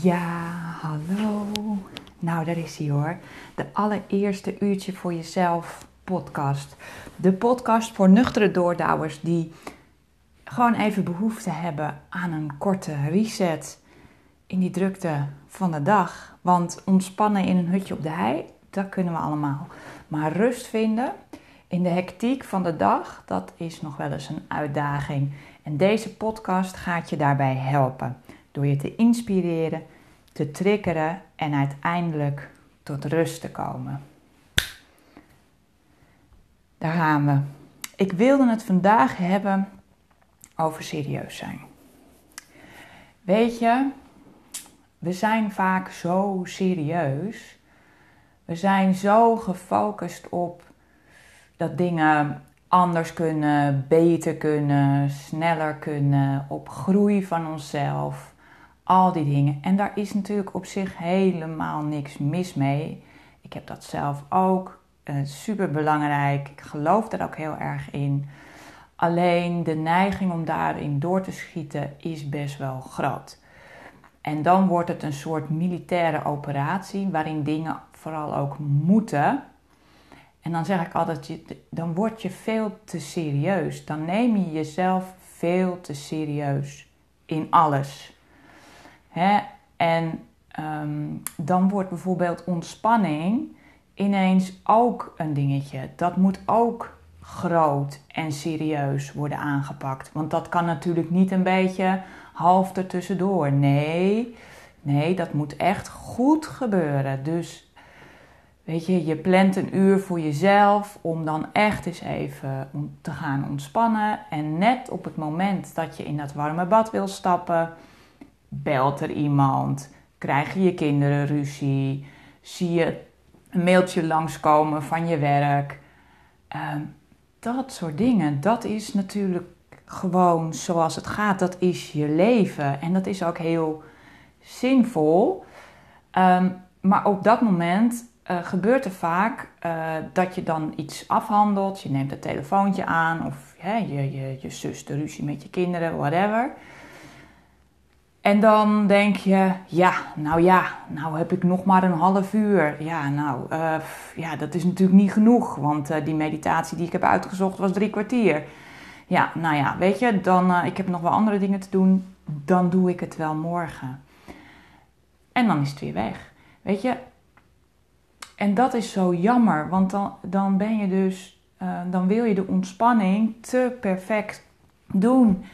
Ja, hallo. Nou, daar is hij hoor. De allereerste uurtje voor jezelf podcast. De podcast voor nuchtere doordouwers die gewoon even behoefte hebben aan een korte reset in die drukte van de dag. Want ontspannen in een hutje op de hei, dat kunnen we allemaal. Maar rust vinden in de hectiek van de dag, dat is nog wel eens een uitdaging. En deze podcast gaat je daarbij helpen. Door je te inspireren, te triggeren en uiteindelijk tot rust te komen. Daar gaan we. Ik wilde het vandaag hebben over serieus zijn. Weet je, we zijn vaak zo serieus. We zijn zo gefocust op dat dingen anders kunnen, beter kunnen, sneller kunnen, op groei van onszelf, al die dingen. En daar is natuurlijk op zich helemaal niks mis mee. Ik heb dat zelf ook. Uh, Super belangrijk. Ik geloof daar ook heel erg in. Alleen de neiging om daarin door te schieten is best wel groot. En dan wordt het een soort militaire operatie waarin dingen vooral ook moeten. En dan zeg ik altijd, dan word je veel te serieus. Dan neem je jezelf veel te serieus in alles. Hè? En ehm, dan wordt bijvoorbeeld ontspanning ineens ook een dingetje. Dat moet ook groot en serieus worden aangepakt. Want dat kan natuurlijk niet een beetje half ertussendoor. Nee, nee, dat moet echt goed gebeuren. Dus Weet je, je plant een uur voor jezelf om dan echt eens even te gaan ontspannen. En net op het moment dat je in dat warme bad wil stappen, belt er iemand, krijg je kinderen ruzie, zie je een mailtje langskomen van je werk. Ehm, dat soort dingen, dat is natuurlijk gewoon zoals het gaat. Dat is je leven en dat is ook heel zinvol. Ehm, maar op dat moment uh, gebeurt er vaak uh, dat je dan iets afhandelt. Je neemt het telefoontje aan of hè, je, je, je zus de ruzie met je kinderen, whatever. En dan denk je, ja, nou ja, nou heb ik nog maar een half uur. Ja, nou, uh, ja, dat is natuurlijk niet genoeg, want die meditatie die ik heb uitgezocht was drie kwartier. Ja, nou ja, weet je, dan, ik heb nog wel andere dingen te doen, dan doe ik het wel morgen. En dan is het weer weg. Weet je, en dat is zo jammer, want dan, dan ben je dus, uh, dan wil je de ontspanning te perfect doen.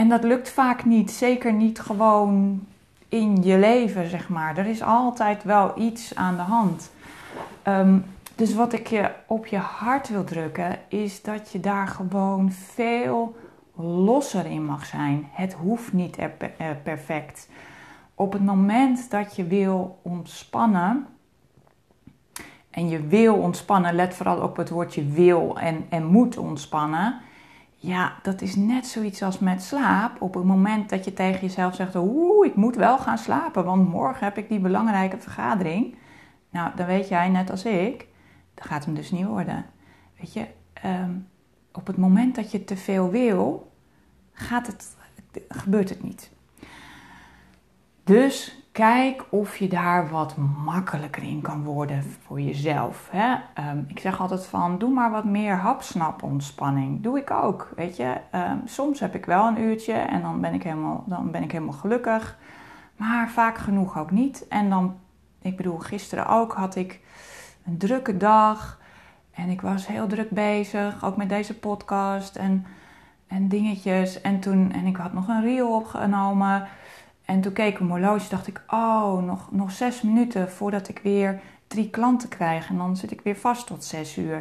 En dat lukt vaak niet, zeker niet gewoon in je leven, zeg maar. Er is altijd wel iets aan de hand. Um, dus wat ik je op je hart wil drukken, is dat je daar gewoon veel losser in mag zijn. Het hoeft niet er perfect. Op het moment dat je wil ontspannen, en je wil ontspannen, let vooral op het woordje wil en, en moet ontspannen. Ja, dat is net zoiets als met slaap. Op het moment dat je tegen jezelf zegt: Oeh, ik moet wel gaan slapen, want morgen heb ik die belangrijke vergadering. Nou, dan weet jij net als ik, dat gaat hem dus niet worden. Weet je, ehm, op het moment dat je te veel wil, gaat het, gebeurt het niet. Dus kijk of je daar wat makkelijker in kan worden voor jezelf. Hè? Ehm, ik zeg altijd van, doe maar wat meer hapsnap ontspanning. Doe ik ook, weet je. Ehm, soms heb ik wel een uurtje en dan ben, ik helemaal, dan ben ik helemaal gelukkig. Maar vaak genoeg ook niet. En dan, ik bedoel, gisteren ook had ik een drukke dag. En ik was heel druk bezig, ook met deze podcast en, en dingetjes. En toen, en ik had nog een reel opgenomen... En toen keek ik mijn horloge dacht ik, oh, nog, nog zes minuten voordat ik weer drie klanten krijg. En dan zit ik weer vast tot zes uur.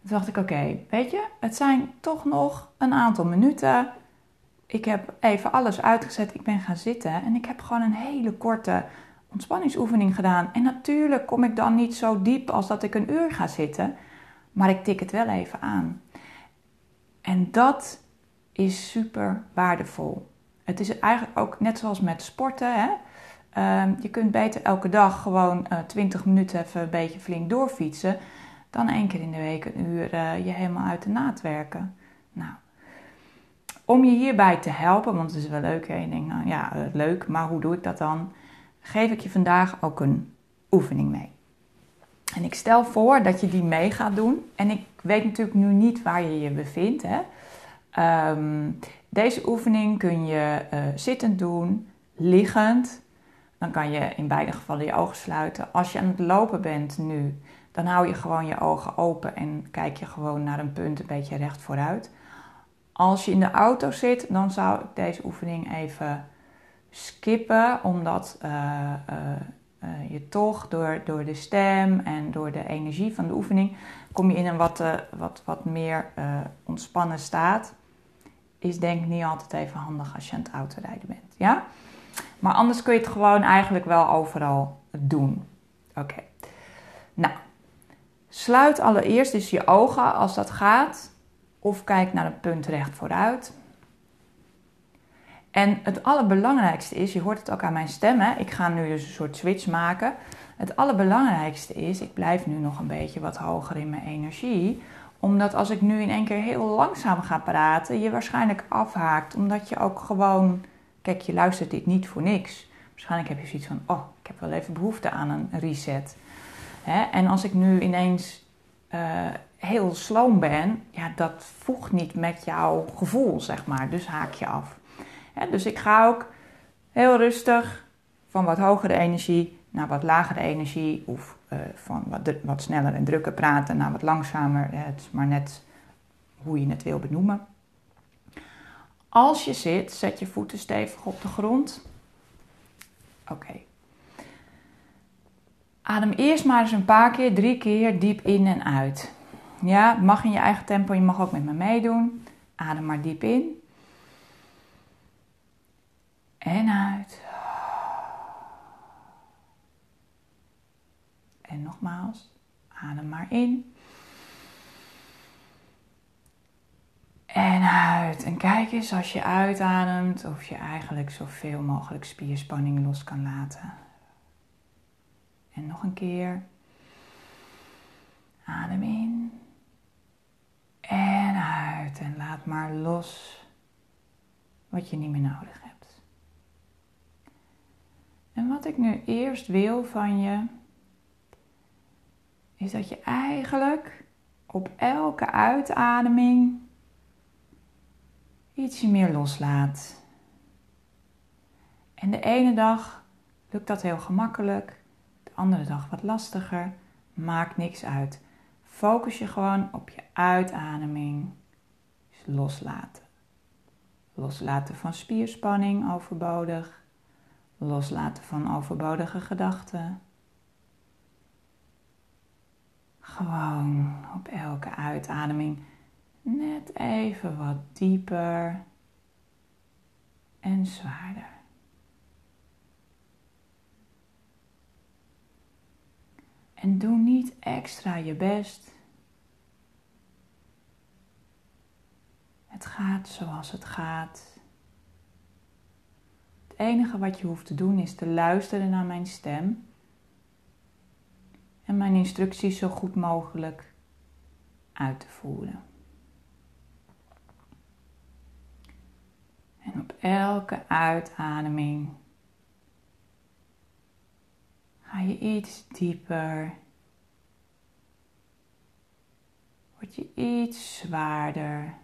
Toen dacht ik, oké, weet je, het zijn toch nog een aantal minuten. Ik heb even alles uitgezet, ik ben gaan zitten. En ik heb gewoon een hele korte ontspanningsoefening gedaan. En natuurlijk kom ik dan niet zo diep als dat ik een uur ga zitten. Maar ik tik het wel even aan. En dat is super waardevol. Het is eigenlijk ook net zoals met sporten. Hè? Ehm, je kunt beter elke dag gewoon uh, eh, 20 minuten even een beetje flink doorfietsen. Dan één keer in de week een uur uh, je helemaal uit de naad werken. Nou, Om je hierbij te helpen, want het is wel leuk. Hè? Je denkt, nou ja, eh, leuk, maar hoe doe ik dat dan? Geef ik je vandaag ook een oefening mee. En ik stel voor dat je die mee gaat doen. En ik weet natuurlijk nu niet waar je je bevindt. Hè? Ehm, deze oefening kun je uh, zittend doen, liggend. Dan kan je in beide gevallen je ogen sluiten. Als je aan het lopen bent nu, dan hou je gewoon je ogen open en kijk je gewoon naar een punt een beetje recht vooruit. Als je in de auto zit, dan zou ik deze oefening even skippen, omdat uh, uh, je toch door, door de stem en door de energie van de oefening kom je in een wat, wat, wat meer ontspannen staat. Is denk ik niet altijd even handig als je aan het autorijden bent. Ja? Maar anders kun je het gewoon eigenlijk wel overal doen. Oké. Nou, sluit allereerst dus je ogen als dat gaat. Of kijk naar een punt recht vooruit. En het allerbelangrijkste is, je hoort het ook aan mijn stem, hè? ik ga nu dus een soort switch maken. Het allerbelangrijkste is, ik blijf nu nog een beetje wat hoger in mijn energie. Omdat als ik nu in één keer heel langzaam ga praten, je waarschijnlijk afhaakt. Omdat je ook gewoon Kijk, je luistert dit niet voor niks. Waarschijnlijk heb je zoiets van: oh, ik heb wel even behoefte aan een reset. Hè? En als ik nu ineens uh, heel sloom ben, ja, dat voegt niet met jouw gevoel, zeg maar. Dus haak je af. Hè? Dus ik ga ook heel rustig van wat hogere energie naar wat lagere energie. Of van wat, wat sneller en drukker praten naar wat langzamer. Het is maar net hoe je het wil benoemen. Als je zit, zet je voeten stevig op de grond. Oké. Adem eerst maar eens een paar keer, drie keer diep in en uit. Ja, mag in je eigen tempo, je mag ook met me meedoen. Adem maar diep in. En uit. Nogmaals, adem maar in. En uit. En kijk eens als je uitademt of je eigenlijk zoveel mogelijk spierspanning los kan laten. En nog een keer. Adem in. En uit. En laat maar los wat je niet meer nodig hebt. En wat ik nu eerst wil van je, is dat je eigenlijk op elke uitademing ietsje meer loslaat. En de ene dag lukt dat heel gemakkelijk, de andere dag wat lastiger. Maakt niks uit. Focus je gewoon op je uitademing. Dus loslaten. Loslaten van spierspanning, overbodig. Loslaten van overbodige gedachten. Gewoon op elke uitademing net even wat dieper en zwaarder. En doe niet extra je best. Het gaat zoals het gaat. Het enige wat je hoeft te doen is te luisteren naar mijn stem en mijn instructies zo goed mogelijk uit te voeren. En op elke uitademing ga je iets dieper. Word je iets zwaarder.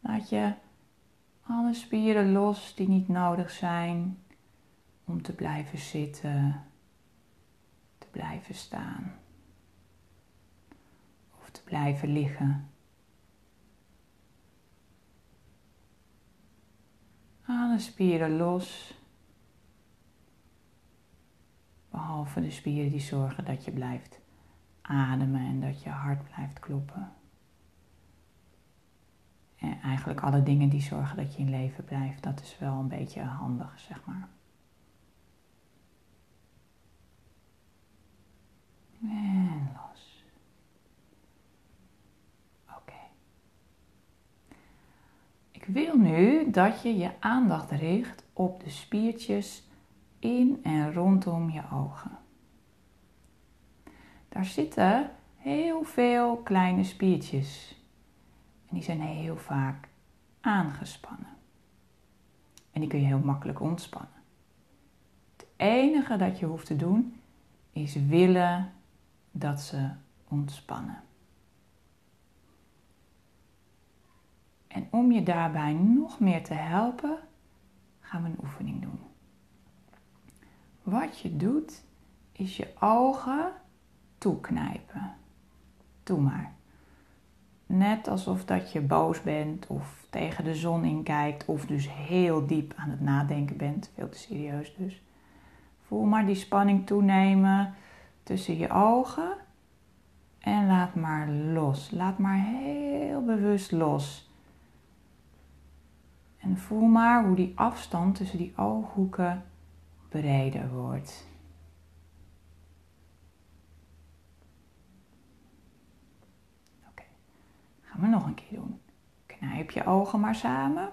Laat je alle spieren los die niet nodig zijn om te blijven zitten, te blijven staan of te blijven liggen. Alle spieren los. Behalve de spieren die zorgen dat je blijft ademen en dat je hart blijft kloppen. En eigenlijk alle dingen die zorgen dat je in leven blijft, dat is wel een beetje handig, zeg maar. En los. Ik wil nu dat je je aandacht richt op de spiertjes in en rondom je ogen. Daar zitten heel veel kleine spiertjes. En die zijn heel vaak aangespannen. En die kun je heel makkelijk ontspannen. Het enige dat je hoeft te doen is willen dat ze ontspannen. En om je daarbij nog meer te helpen, gaan we een oefening doen. Wat je doet, is je ogen toeknijpen. Doe maar. Net alsof dat je boos bent of tegen de zon inkijkt of dus heel diep aan het nadenken bent. Veel te serieus dus. Voel maar die spanning toenemen tussen je ogen en laat maar los. Laat maar heel bewust los. En voel maar hoe die afstand tussen die ooghoeken breder wordt. Oké, gaan we nog een keer doen. Knijp je ogen maar samen.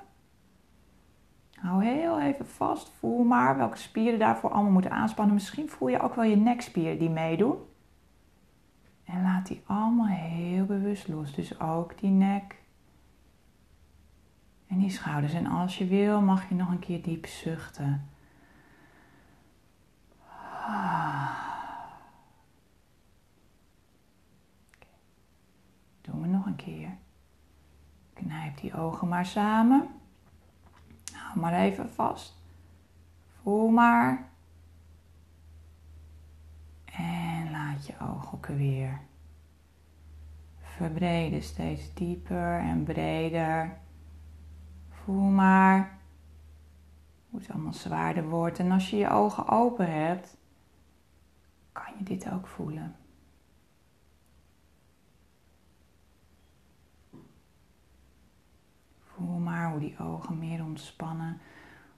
Hou heel even vast. Voel maar welke spieren daarvoor allemaal moeten aanspannen. Misschien voel je ook wel je nekspieren die meedoen. En laat die allemaal heel bewust los. Dus ook die nek en die schouders. En als je wil, mag je nog een keer diep zuchten. Doen we nog een keer. Knijp die ogen maar samen. Hou maar even vast. Voel maar. En laat je ooghoeken weer verbreden, steeds dieper en breder. Voel maar hoe het allemaal zwaarder wordt. En als je je ogen open hebt, kan je dit ook voelen. Die ogen meer ontspannen.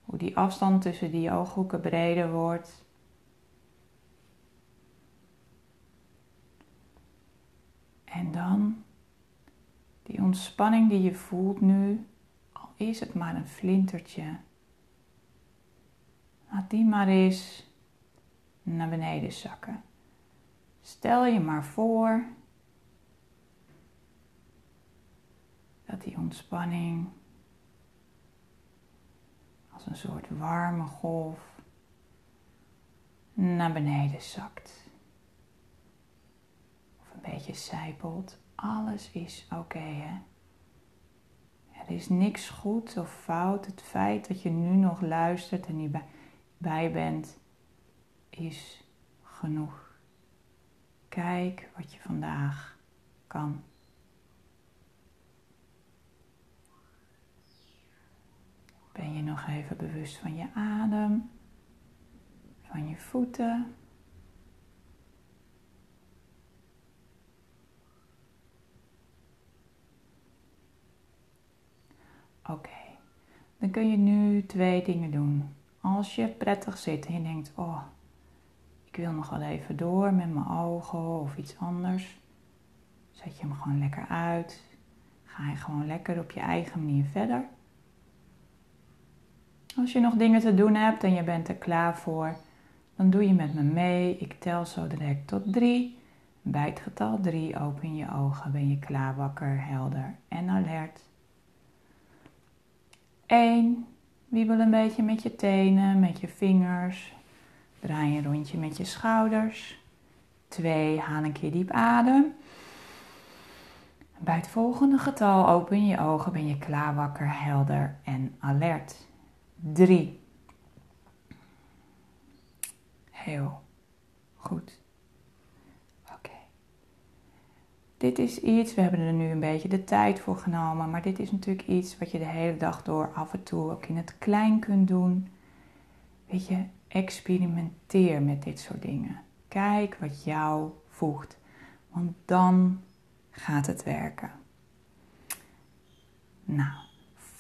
Hoe die afstand tussen die ooghoeken breder wordt. En dan die ontspanning die je voelt nu, al is het maar een flintertje. Laat die maar eens naar beneden zakken. Stel je maar voor dat die ontspanning als een soort warme golf naar beneden zakt. Of een beetje zijpelt. Alles is oké? Er is niks goed of fout. Het feit dat je nu nog luistert en hierbij bij bent, is genoeg. Kijk wat je vandaag kan. Ben je nog even bewust van je adem, van je voeten. Oké, dan kun je nu twee dingen doen. Als je prettig zit en je denkt, oh, ik wil nog wel even door met mijn ogen of iets anders, zet je hem gewoon lekker uit. Ga je gewoon lekker op je eigen manier verder. Als je nog dingen te doen hebt en je bent er klaar voor, dan doe je met me mee. Ik tel zo direct tot drie. Bij het getal drie open je ogen, ben je klaar, wakker, helder en alert. 1. Wiebel een beetje met je tenen, met je vingers. Draai een rondje met je schouders. 2. Haal een keer diep adem. Bij het volgende getal open je ogen, ben je klaar, wakker, helder en alert. 3. Heel goed. Oké. Dit is iets, we hebben er nu een beetje de tijd voor genomen, maar dit is natuurlijk iets wat je de hele dag door af en toe ook in het klein kunt doen. Weet je, experimenteer met dit soort dingen. Kijk wat jou voegt, want dan gaat het werken. Nou,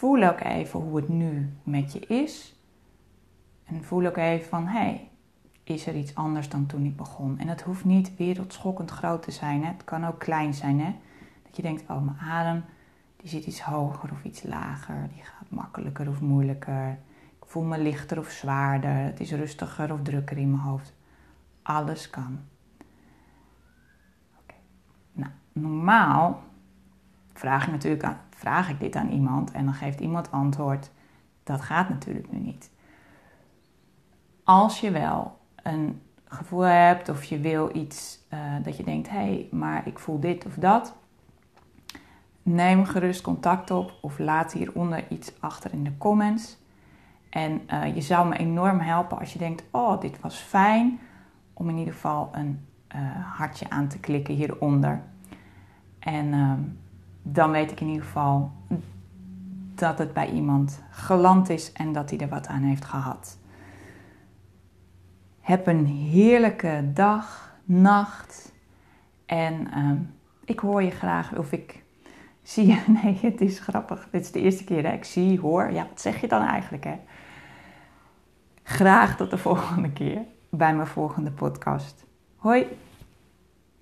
voel ook even hoe het nu met je is. En voel ook even van, hé, hey, is er iets anders dan toen ik begon? En het hoeft niet wereldschokkend groot te zijn. Hè? Het kan ook klein zijn. Hè? Dat je denkt, oh, mijn adem die zit iets hoger of iets lager. Die gaat makkelijker of moeilijker. Ik voel me lichter of zwaarder. Het is rustiger of drukker in mijn hoofd. Alles kan. Oké. normaal vraag ik natuurlijk aan, vraag ik dit aan iemand en dan geeft iemand antwoord. Dat gaat natuurlijk nu niet. Als je wel een gevoel hebt of je wil iets uh, dat je denkt, hé, hey, maar ik voel dit of dat. Neem gerust contact op of laat hieronder iets achter in de comments. En uh, je zou me enorm helpen als je denkt, oh, dit was fijn, om in ieder geval een uh, hartje aan te klikken hieronder. En uh, dan weet ik in ieder geval dat het bij iemand geland is en dat hij er wat aan heeft gehad. Heb een heerlijke dag, nacht. En uh, ik hoor je graag of ik zie je. Nee, het is grappig. Dit is de eerste keer dat ik zie, hoor. Ja, wat zeg je dan eigenlijk, hè? Graag tot de volgende keer bij mijn volgende podcast. Hoi!